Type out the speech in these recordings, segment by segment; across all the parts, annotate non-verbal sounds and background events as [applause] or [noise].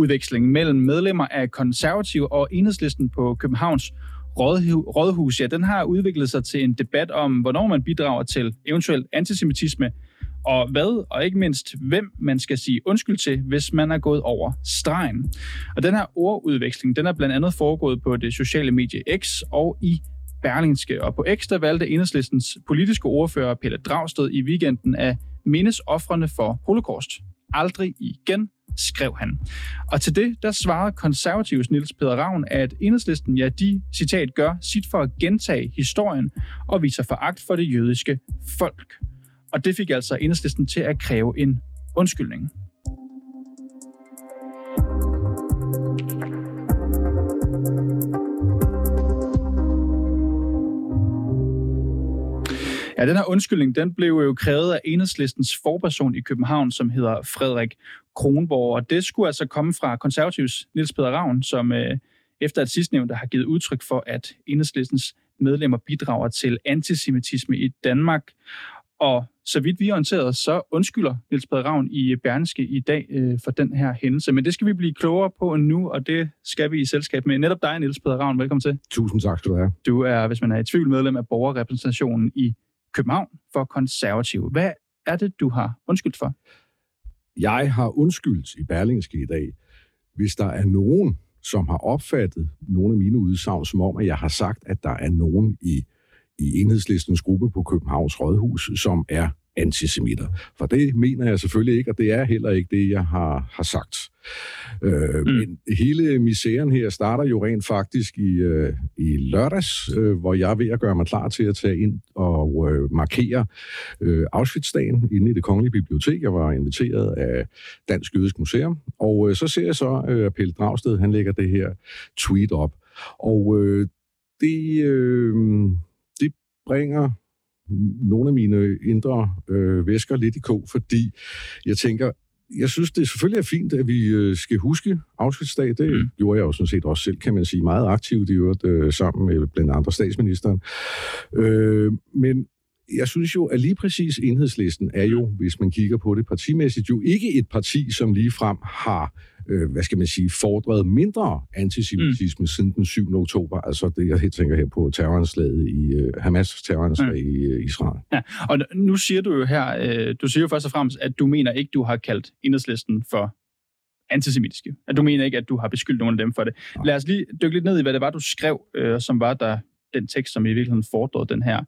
brevudveksling mellem medlemmer af konservative og enhedslisten på Københavns rådhus, ja, den har udviklet sig til en debat om, hvornår man bidrager til eventuel antisemitisme, og hvad, og ikke mindst, hvem man skal sige undskyld til, hvis man er gået over stregen. Og den her ordudveksling, den er blandt andet foregået på det sociale medie X og i Berlingske. Og på X, der valgte enhedslistens politiske ordfører Pelle Dragsted i weekenden at mindes offrene for holocaust. Aldrig igen, skrev han. Og til det, der svarede konservativs Niels Peder Ravn, at enhedslisten, ja, de, citat, gør sit for at gentage historien og viser foragt for det jødiske folk. Og det fik altså enhedslisten til at kræve en undskyldning. Ja, den her undskyldning, den blev jo krævet af enhedslistens forperson i København, som hedder Frederik Kronborg. Og det skulle altså komme fra konservativs Niels Peter Ravn, som øh, efter at sidstnævnte har givet udtryk for, at enhedslistens medlemmer bidrager til antisemitisme i Danmark. Og så vidt vi er orienteret, så undskylder Niels Peter Ravn i Berneske i dag øh, for den her hændelse. Men det skal vi blive klogere på nu, og det skal vi i selskab med netop dig, Niels Peter Ravn. Velkommen til. Tusind tak skal du have. Du er, hvis man er i tvivl, medlem af borgerrepræsentationen i København for konservative. Hvad er det, du har undskyldt for? Jeg har undskyldt i Berlingske i dag, hvis der er nogen, som har opfattet nogle af mine udsagn som om, at jeg har sagt, at der er nogen i, i enhedslistens gruppe på Københavns Rådhus, som er antisemitter. For det mener jeg selvfølgelig ikke, og det er heller ikke det, jeg har, har sagt. Øh, mm. Men hele misæren her starter jo rent faktisk i, øh, i lørdags, øh, hvor jeg er ved at gøre mig klar til at tage ind og øh, markere øh, Auschwitz-dagen inde i det kongelige bibliotek. Jeg var inviteret af Dansk Jødisk Museum, og øh, så ser jeg så, øh, Pelle Dragsted, han lægger det her tweet op. Og øh, det, øh, det bringer nogle af mine indre øh, væsker lidt i kog, fordi jeg tænker, jeg synes, det selvfølgelig er fint, at vi øh, skal huske Auschwitz-dag. Det mm. gjorde jeg jo sådan set også selv, kan man sige, meget aktivt i øvrigt, øh, sammen med blandt andre statsministeren. Øh, men jeg synes jo, at lige præcis enhedslisten er jo, hvis man kigger på det partimæssigt, jo ikke et parti, som lige frem har øh, hvad skal man sige, fordret mindre antisemitisme mm. siden den 7. oktober. Altså det, jeg tænker her på terroranslaget i uh, Hamas terroranslag mm. i uh, Israel. Ja, og nu siger du jo her, øh, du siger jo først og fremmest, at du mener ikke, du har kaldt enhedslisten for antisemitiske. At du mener ikke, at du har beskyldt nogen af dem for det. Nej. Lad os lige dykke lidt ned i, hvad det var, du skrev, øh, som var der den tekst, som i virkeligheden fordrede den her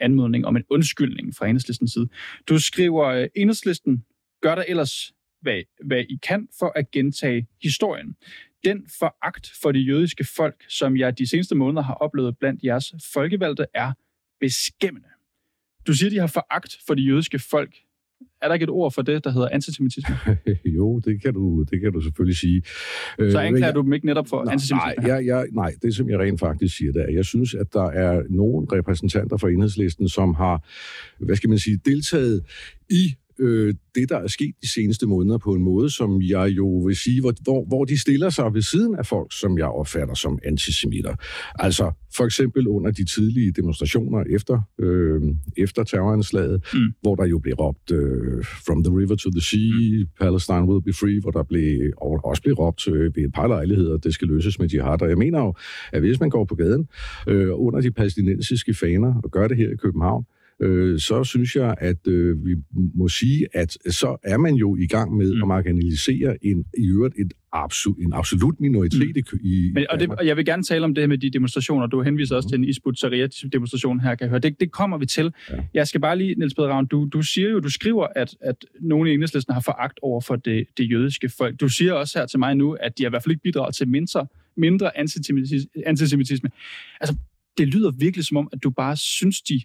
anmodning om en undskyldning fra enhedslistens side. Du skriver, øh, enhedslisten gør der ellers hvad, hvad I kan for at gentage historien. Den foragt for det jødiske folk, som jeg de seneste måneder har oplevet blandt jeres folkevalgte, er beskæmmende. Du siger, de har foragt for det jødiske folk. Er der ikke et ord for det, der hedder antisemitisme? [laughs] jo, det kan du, det kan du selvfølgelig sige. Så øh, anklager jeg, du dem ikke netop for nej, antisemitisme? Nej, jeg, jeg, nej, det som jeg rent faktisk siger, der, jeg synes, at der er nogle repræsentanter for enhedslisten, som har, hvad skal man sige, deltaget i øh, det, der er sket de seneste måneder på en måde, som jeg jo vil sige, hvor, hvor, hvor de stiller sig ved siden af folk, som jeg opfatter som antisemitter. Altså for eksempel under de tidlige demonstrationer efter, øh, efter terroranslaget, mm. hvor der jo blev råbt øh, From the river to the sea, mm. Palestine will be free, hvor der blev, og også blev råbt øh, ved et par lejligheder, det skal løses med jihad. Og jeg mener jo, at hvis man går på gaden øh, under de palæstinensiske faner og gør det her i København, øh, så synes jeg, at øh, vi må sige, at så er man jo i gang med mm. at marginalisere en, i øvrigt et absolut, en absolut minoritet mm. i Men, og, det, og jeg vil gerne tale om det her med de demonstrationer. Du henviser også mm. til en Isbut demonstration her, kan jeg høre. Det, det kommer vi til. Ja. Jeg skal bare lige, Niels Peder Ravn, du, du siger jo, du skriver, at, at nogle i enhedslisten har foragt over for det, det jødiske folk. Du siger også her til mig nu, at de har i hvert fald ikke bidraget til mindre, mindre antisemitisme. Altså, det lyder virkelig som om, at du bare synes, de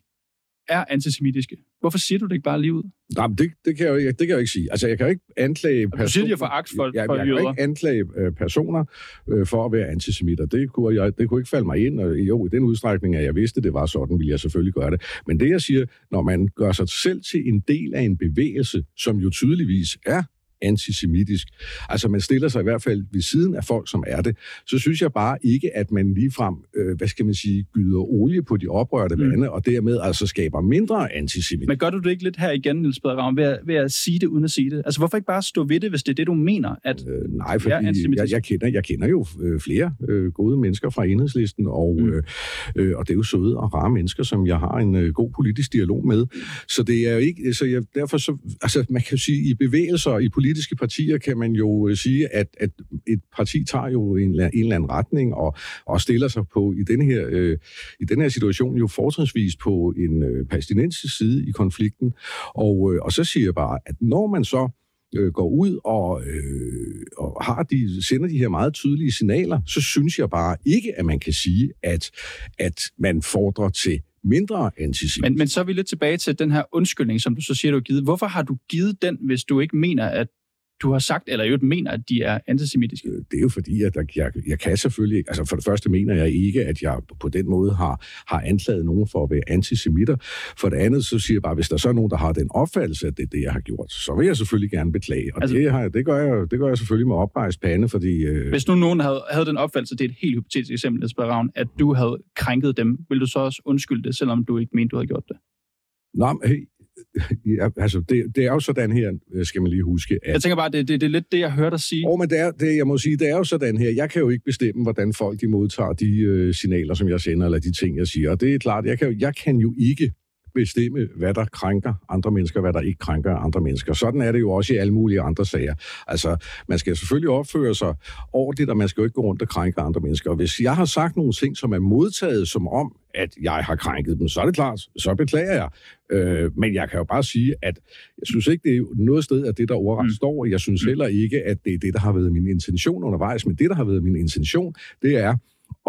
er antisemitiske. Hvorfor siger du det ikke bare lige ud? Nej, men det, det, kan jeg jo, det kan jeg jo ikke sige. Altså, jeg kan jo ikke anklage personer... Du siger, de foragt for, jeg, for jeg, jeg kan ikke anklage øh, personer øh, for at være antisemitter. Det kunne, jeg, det kunne ikke falde mig ind, og jo, i den udstrækning, at jeg vidste, det var sådan, ville jeg selvfølgelig gøre det. Men det, jeg siger, når man gør sig selv til en del af en bevægelse, som jo tydeligvis er antisemitisk. Altså man stiller sig i hvert fald ved siden af folk, som er det. Så synes jeg bare ikke, at man ligefrem, øh, hvad skal man sige, gyder olie på de oprørte mm. og dermed altså skaber mindre antisemitisme. Men gør du det ikke lidt her igen, Niels Ravn, ved, at, ved at sige det uden at sige det? Altså hvorfor ikke bare stå ved det, hvis det er det, du mener, at øh, Nej, fordi jeg, jeg, kender, jeg kender jo øh, flere øh, gode mennesker fra enhedslisten, og, mm. øh, øh, og det er jo søde og rare mennesker, som jeg har en øh, god politisk dialog med. Så det er jo ikke, så jeg, derfor så, altså man kan sige, i bevægelser, i politiske partier, kan man jo øh, sige, at, at et parti tager jo en, en eller anden retning, og, og stiller sig på, i den her, øh, i den her situation, jo fortrinsvis på en øh, palæstinensisk side i konflikten. Og, øh, og så siger jeg bare, at når man så øh, går ud og, øh, og har de, sender de her meget tydelige signaler, så synes jeg bare ikke, at man kan sige, at, at man fordrer til mindre antisemitisk. Men, men så er vi lidt tilbage til den her undskyldning, som du så siger, du har givet. Hvorfor har du givet den, hvis du ikke mener, at du har sagt, eller jo mener, at de er antisemitiske? Øh, det er jo fordi, at jeg, jeg kan selvfølgelig... Altså for det første mener jeg ikke, at jeg på den måde har, har anklaget nogen for at være antisemitter. For det andet, så siger jeg bare, hvis der så er nogen, der har den opfattelse, at det er det, jeg har gjort, så vil jeg selvfølgelig gerne beklage. Og altså, det, har, det, gør jeg, det gør jeg selvfølgelig med oprejst pande, fordi... Øh... Hvis nu nogen havde, havde den opfattelse, det er et helt hypotetisk eksempel, Ravn, at du havde krænket dem, vil du så også undskylde det, selvom du ikke mente, du havde gjort det? Hey, ja, altså, det, det er jo sådan her, øh, skal man lige huske. At, jeg tænker bare, det, det, det er lidt det, jeg hørte dig sige. Oh, men det er, det, jeg må sige, det er jo sådan her. Jeg kan jo ikke bestemme, hvordan folk de modtager de øh, signaler, som jeg sender, eller de ting, jeg siger. Og det er klart, jeg kan, jeg kan jo ikke bestemme, hvad der krænker andre mennesker, hvad der ikke krænker andre mennesker. Sådan er det jo også i alle mulige andre sager. Altså, man skal selvfølgelig opføre sig ordentligt, og man skal jo ikke gå rundt og krænke andre mennesker. Og hvis jeg har sagt nogle ting, som er modtaget som om, at jeg har krænket dem, så er det klart, så beklager jeg. Øh, men jeg kan jo bare sige, at jeg synes ikke, det er noget sted, at det, der ordret mm. står. Jeg synes mm. heller ikke, at det er det, der har været min intention undervejs, men det, der har været min intention, det er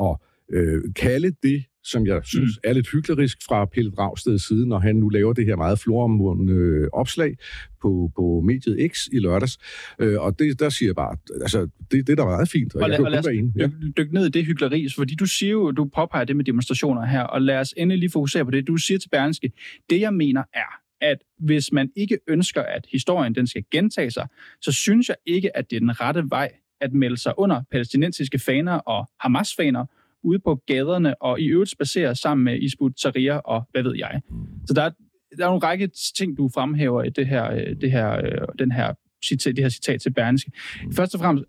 at øh, kalde det, som jeg synes mm. er lidt hyklerisk fra Pelle Dragsteds side, når han nu laver det her meget floromvundne øh, opslag på, på mediet X i lørdags. Øh, og det, der siger jeg bare, altså, det, det der var meget fint, og, og jeg kan lad os ja. dykke ned i det hykleri, fordi du siger jo, du påpeger det med demonstrationer her, og lad os endelig lige fokusere på det. Du siger til Berlingske, det jeg mener er, at hvis man ikke ønsker, at historien den skal gentage sig, så synes jeg ikke, at det er den rette vej at melde sig under palæstinensiske faner og Hamas-faner, ude på gaderne og i øvrigt spacere sammen med Isbut Tahrir og hvad ved jeg. Mm. Så der er, der er nogle række ting, du fremhæver i det her, øh, det her, øh, den her, citat, det her citat til Berlingske. Mm. Først og fremmest,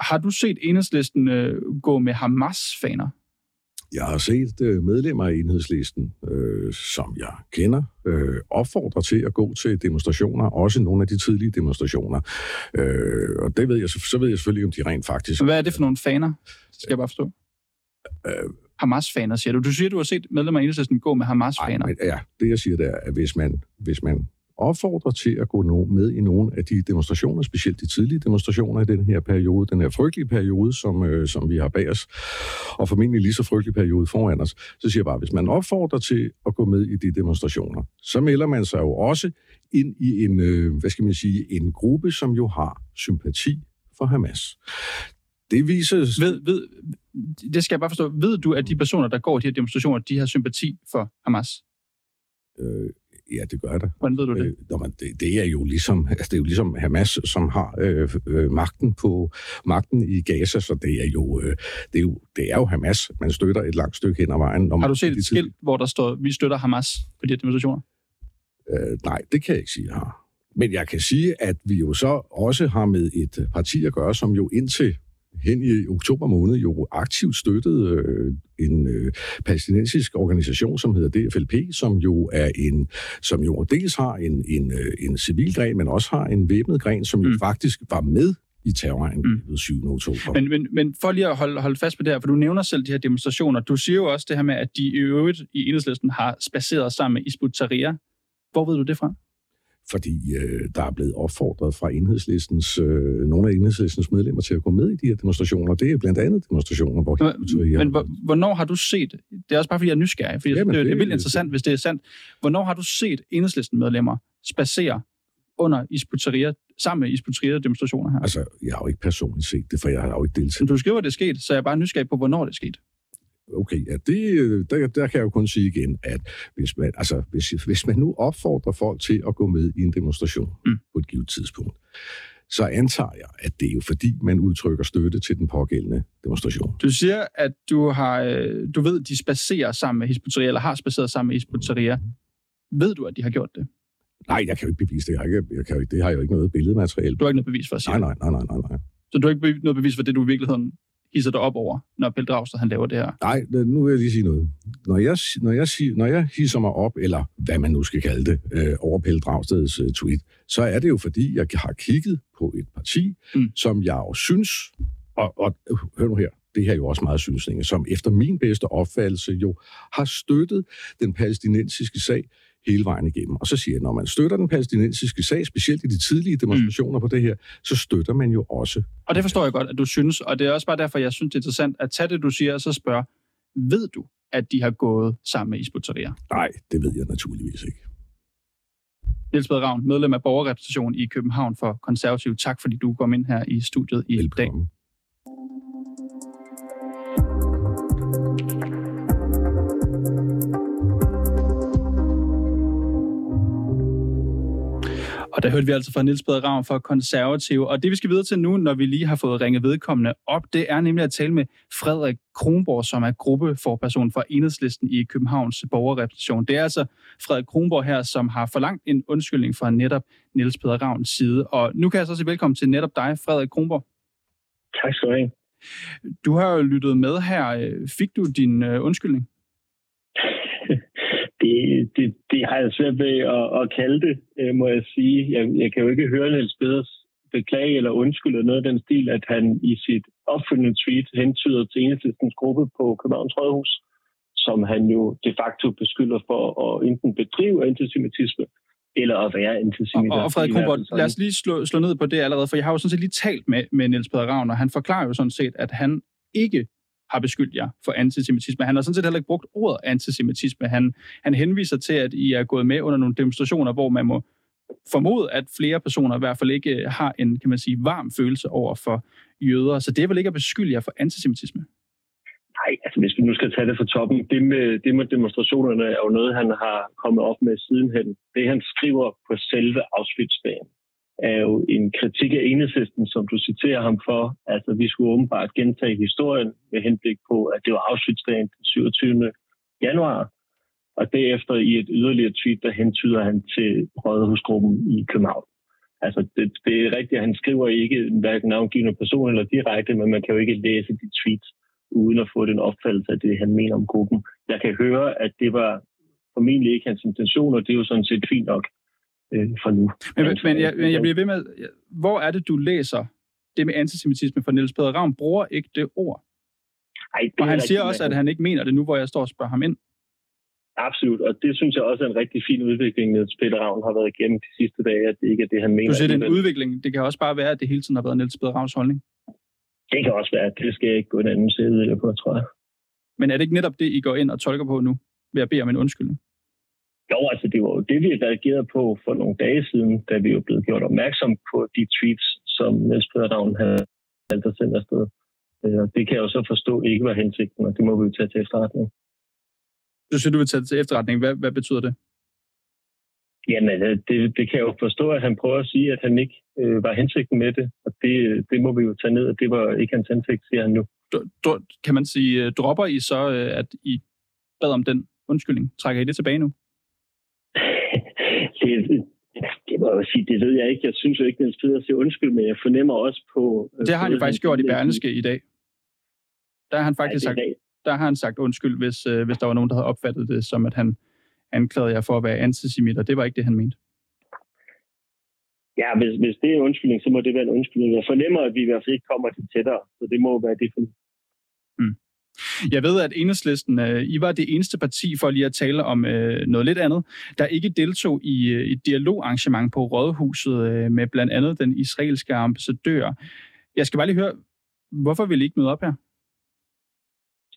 har du set enhedslisten øh, gå med Hamas-faner? Jeg har set øh, medlemmer af enhedslisten, øh, som jeg kender, øh, opfordre til at gå til demonstrationer, også nogle af de tidlige demonstrationer. Øh, og det ved jeg, så ved jeg selvfølgelig, om de rent faktisk... Hvad er det for nogle faner? Skal jeg bare forstå. Øh, Hamas-faner, siger du. Du siger, du har set medlemmer af Enhedslisten gå med Hamas-faner. Ja, det jeg siger, det er, at hvis man, hvis man opfordrer til at gå med i nogle af de demonstrationer, specielt de tidlige demonstrationer i den her periode, den her frygtelige periode, som, øh, som vi har bag os, og formentlig lige så frygtelig periode foran os, så siger jeg bare, hvis man opfordrer til at gå med i de demonstrationer, så melder man sig jo også ind i en, øh, hvad skal man sige, en gruppe, som jo har sympati for Hamas. Det viser... Ved, ved, det skal jeg bare forstå. Ved du, at de personer, der går i de her demonstrationer, de har sympati for Hamas? Øh, ja, det gør det. Hvordan ved du det? Øh, når man, det, det, er jo ligesom, [laughs] altså, det er jo ligesom Hamas, som har øh, øh, magten på magten i Gaza, så det er jo, øh, det er jo, det er jo Hamas, man støtter et langt stykke hen ad vejen. Når har du set et skilt, hvor der står, vi støtter Hamas på de her demonstrationer? Øh, nej, det kan jeg ikke sige, jeg har. Men jeg kan sige, at vi jo så også har med et parti at gøre, som jo indtil hen i oktober måned jo aktivt støttede øh, en øh, palæstinensisk organisation, som hedder DFLP, som jo er en, som jo dels har en, en, øh, en civil gren, men også har en væbnet gren, som jo mm. faktisk var med i terrorangrebet mm. 7. oktober. Men, men, men for lige at holde, holde fast på det her, for du nævner selv de her demonstrationer, du siger jo også det her med, at de i øvrigt i enhedslisten har spaceret sammen med Isbut Tahrir. Hvor ved du det fra? Fordi øh, der er blevet opfordret fra enhedslistens, øh, nogle af enhedslistens medlemmer til at gå med i de her demonstrationer. Det er blandt andet demonstrationer, hvor... Men, men hvornår har du set... Det er også bare, fordi jeg er nysgerrig, fordi Jamen, det, det, er vildt interessant, hvis det er sandt. Hvornår har du set enhedslisten medlemmer spacere under Isputeria, sammen med Isputeria demonstrationer her? Altså, jeg har jo ikke personligt set det, for jeg har jo ikke deltaget. Men du skriver, at det er sket, så jeg er bare nysgerrig på, hvornår det er sket. Okay, ja, det, der, der kan jeg jo kun sige igen, at hvis man, altså, hvis, hvis man nu opfordrer folk til at gå med i en demonstration mm. på et givet tidspunkt, så antager jeg, at det er jo fordi, man udtrykker støtte til den pågældende demonstration. Du siger, at du, har, øh, du ved, at de spacerer sammen med Hizbut eller har spaceret sammen med Hizbut Ved du, at de har gjort det? Nej, jeg kan jo ikke bevise det. Jeg, kan, jeg kan, det har jo ikke noget billedmateriale. Du har ikke noget bevis for at sige nej, nej, nej, nej, nej. Så du har ikke noget bevis for det, du i virkeligheden hisser dig op over, når Pelle Dragsted han laver det her? Nej, nu vil jeg lige sige noget. Når jeg, når jeg, når jeg hisser mig op, eller hvad man nu skal kalde det, øh, over Pelle Dragsteds øh, tweet, så er det jo fordi, jeg har kigget på et parti, mm. som jeg jo synes, og, og hør nu her, det her er jo også meget synsninge, som efter min bedste opfattelse jo har støttet den palæstinensiske sag hele vejen igennem. Og så siger jeg, når man støtter den palæstinensiske sag, specielt i de tidlige demonstrationer mm. på det her, så støtter man jo også. Og det forstår jeg godt, at du synes, og det er også bare derfor, jeg synes, det er interessant at tage det, du siger, og så spørge, ved du, at de har gået sammen med Isbutaria? Nej, det ved jeg naturligvis ikke. Niels Ravn, medlem af borgerrepræsentationen i København for Konservativ. Tak, fordi du kom ind her i studiet i Velbekomme. dag. Og der hørte vi altså fra Niels Peder Ravn fra Konservative. Og det vi skal videre til nu, når vi lige har fået ringet vedkommende op, det er nemlig at tale med Frederik Kronborg, som er gruppeforperson for Enhedslisten i Københavns borgerrepræsentation. Det er altså Frederik Kronborg her, som har forlangt en undskyldning fra netop Niels Peder Ravns side. Og nu kan jeg så sige velkommen til netop dig, Frederik Kronborg. Tak skal du have. Du har jo lyttet med her. Fik du din øh, undskyldning? [laughs] det, det, det har jeg svært ved at, at kalde det, øh, må jeg sige. Jeg, jeg kan jo ikke høre Niels Beders beklage eller undskylde noget af den stil, at han i sit opfølgende tweet hentyder til enhedslistens gruppe på Københavns Rådhus, som han jo de facto beskylder for at enten bedrive antisemitisme, eller at være antisemit. Og, og Frederik Kronborg, lad os lige slå, slå ned på det allerede, for jeg har jo sådan set lige talt med, med Niels Peder Ravn, og han forklarer jo sådan set, at han ikke har beskyldt jer for antisemitisme. Han har sådan set heller ikke brugt ordet antisemitisme. Han, han henviser til, at I er gået med under nogle demonstrationer, hvor man må formode, at flere personer i hvert fald ikke øh, har en, kan man sige, varm følelse over for jøder. Så det er vel ikke at beskylde jer for antisemitisme? Nej, altså hvis vi nu skal tage det fra toppen, det med, det med demonstrationerne er jo noget, han har kommet op med sidenhen. Det han skriver på selve Auschwitz-dagen, er jo en kritik af enhedslisten, som du citerer ham for. Altså, vi skulle åbenbart gentage historien med henblik på, at det var Auschwitz-dagen den 27. januar. Og derefter i et yderligere tweet, der hentyder han til Rådhusgruppen i København. Altså, det, det er rigtigt, at han skriver ikke hverken navngivende person eller direkte, men man kan jo ikke læse de tweets, uden at få den opfattelse af det, han mener om gruppen. Jeg kan høre, at det var formentlig ikke hans intention, og det er jo sådan set fint nok øh, for nu. Men, men, jeg, men jeg bliver ved med, hvor er det, du læser det med antisemitisme? For Niels Peder Ravn bruger ikke det ord. Ej, det og han siger også, at han ikke mener det nu, hvor jeg står og spørger ham ind. Absolut, og det synes jeg også er en rigtig fin udvikling, Niels Peter Ravn har været igennem de sidste dage, at det ikke er det, han mener. Du siger, det er en udvikling. Det kan også bare være, at det hele tiden har været Niels Peter Ravns holdning. Det kan også være. Det skal jeg ikke gå en anden side på, tror jeg. Men er det ikke netop det, I går ind og tolker på nu, ved at bede om en undskyldning? Jo, altså det var jo det, vi reagerede på for nogle dage siden, da vi jo blev gjort opmærksom på de tweets, som Niels Peter Ravn havde valgt at sende afsted. Øh, det kan jeg jo så forstå ikke var hensigten, og det må vi jo tage til efterretning. Du siger, du vil tage det til efterretning. Hvad, hvad betyder det? Jamen, øh, det, det kan jeg jo forstå, at han prøver at sige, at han ikke øh, var hensigten med det, og det, det må vi jo tage ned, og det var ikke hans hensigt, siger han nu. Du, du, kan man sige, dropper I så, at I bad om den undskyldning? Trækker I det tilbage nu? Det, det må jeg sige, det ved jeg ikke. Jeg synes jo ikke, den er siger undskyld, men jeg fornemmer også på... Øh, det har han jo faktisk gjort i Berneske i dag. Der har han faktisk sagt, der har han sagt undskyld, hvis, øh, hvis der var nogen, der havde opfattet det som, at han anklagede jer for at være antisemit, og det var ikke det, han mente. Ja, hvis, hvis det er en undskyldning, så må det være en undskyldning. Jeg fornemmer, at vi i hvert fald ikke kommer til tættere, så det må være det for mm. Jeg ved, at enhedslisten, øh, I var det eneste parti, for lige at tale om øh, noget lidt andet, der ikke deltog i øh, et dialogarrangement på Rådhuset øh, med blandt andet den israelske ambassadør. Jeg skal bare lige høre, hvorfor vil I ikke møde op her?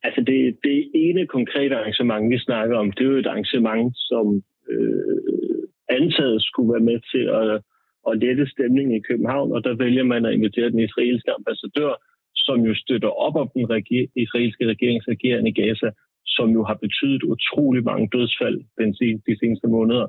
Altså det, det ene konkrete arrangement, vi snakker om, det er jo et arrangement, som øh, antaget skulle være med til at, at lette stemningen i København, og der vælger man at invitere den israelske ambassadør, som jo støtter op om den reger- israelske regerings i Gaza, som jo har betydet utrolig mange dødsfald den, de seneste måneder.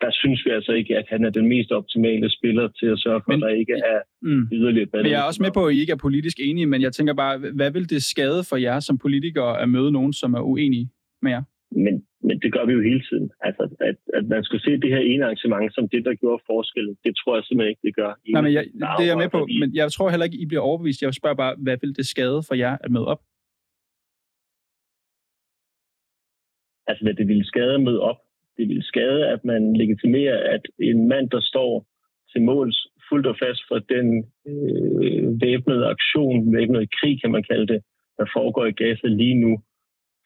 der synes vi altså ikke, at han er den mest optimale spiller til at sørge for, men, at der ikke er mm, yderligere ballade. Jeg er også med på, at I ikke er politisk enige, men jeg tænker bare, hvad vil det skade for jer som politikere at møde nogen, som er uenige med jer? Men, men det gør vi jo hele tiden. Altså, at, at man skulle se det her ene arrangement som det, der gjorde forskellen, det tror jeg simpelthen ikke, det gør. Nej, men jeg, det er jeg med på, men jeg tror heller ikke, I bliver overbevist. Jeg spørger bare, hvad vil det skade for jer at møde op? Altså, hvad det ville skade at møde op, det ville skade, at man legitimerer, at en mand, der står til måls fuldt og fast for den øh, væbnede aktion, væbnede krig, kan man kalde det, der foregår i Gaza lige nu,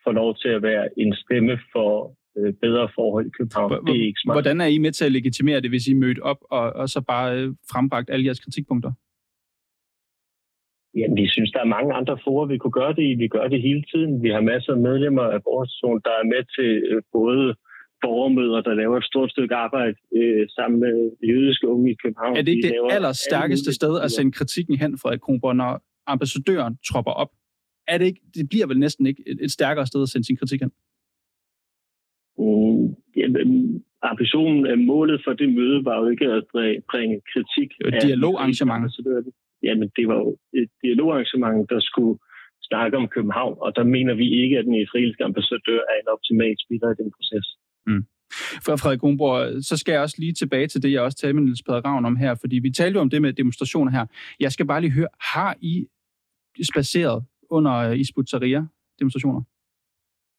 får lov til at være en stemme for øh, bedre forhold i København. H- det er ikke smart. Hvordan er I med til at legitimere det, hvis I mødte op og, og så bare øh, frembragt alle jeres kritikpunkter? Jamen, vi synes, der er mange andre forer, vi kunne gøre det i. Vi gør det hele tiden. Vi har masser af medlemmer af vores der er med til øh, både borgermøder, der laver et stort stykke arbejde øh, sammen med jødiske unge i København. Er det ikke det allerstærkeste sted at sende kritikken hen, Frederik Kronborg, når ambassadøren tropper op? Er det, ikke, det bliver vel næsten ikke et, et stærkere sted at sende sin kritik hen? Mm, jamen, ambitionen af målet for det møde var jo ikke at bringe kritik. Det var et dialogarrangement. Jamen, det var jo et dialogarrangement, der skulle snakke om København, og der mener vi ikke, at den israelske ambassadør er en optimal spiller i den proces. Mm. For Frederik Grunborg, så skal jeg også lige tilbage til det, jeg også talte med Niels Peder Ravn om her, fordi vi talte jo om det med demonstrationer her. Jeg skal bare lige høre, har I spaceret under Isbut demonstrationer?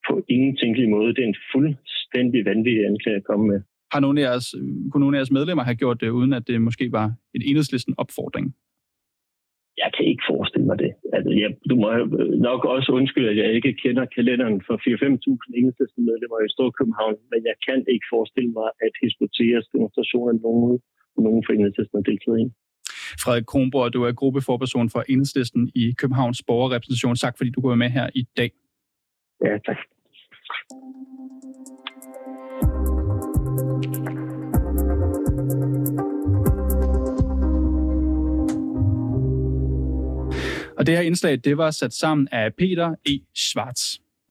På ingen tænkelig måde. Det er en fuldstændig vanvittig anklage at komme med. Har nogle af jeres, kunne nogle af jeres medlemmer have gjort det, uden at det måske var en enhedslisten opfordring? jeg kan ikke forestille mig det. Altså, jeg, du må nok også undskylde, at jeg ikke kender kalenderen for 4-5.000 enhedslisten medlemmer i Storkøbenhavn, men jeg kan ikke forestille mig, at Hizbotias demonstrationer nogen, nogen for enhedslisten har deltaget i. Frederik Kronborg, du er gruppeforperson for enhedslisten i Københavns borgerrepræsentation. Tak fordi du går med her i dag. Ja, tak. Og det her indslag, det var sat sammen af Peter E. Schwartz.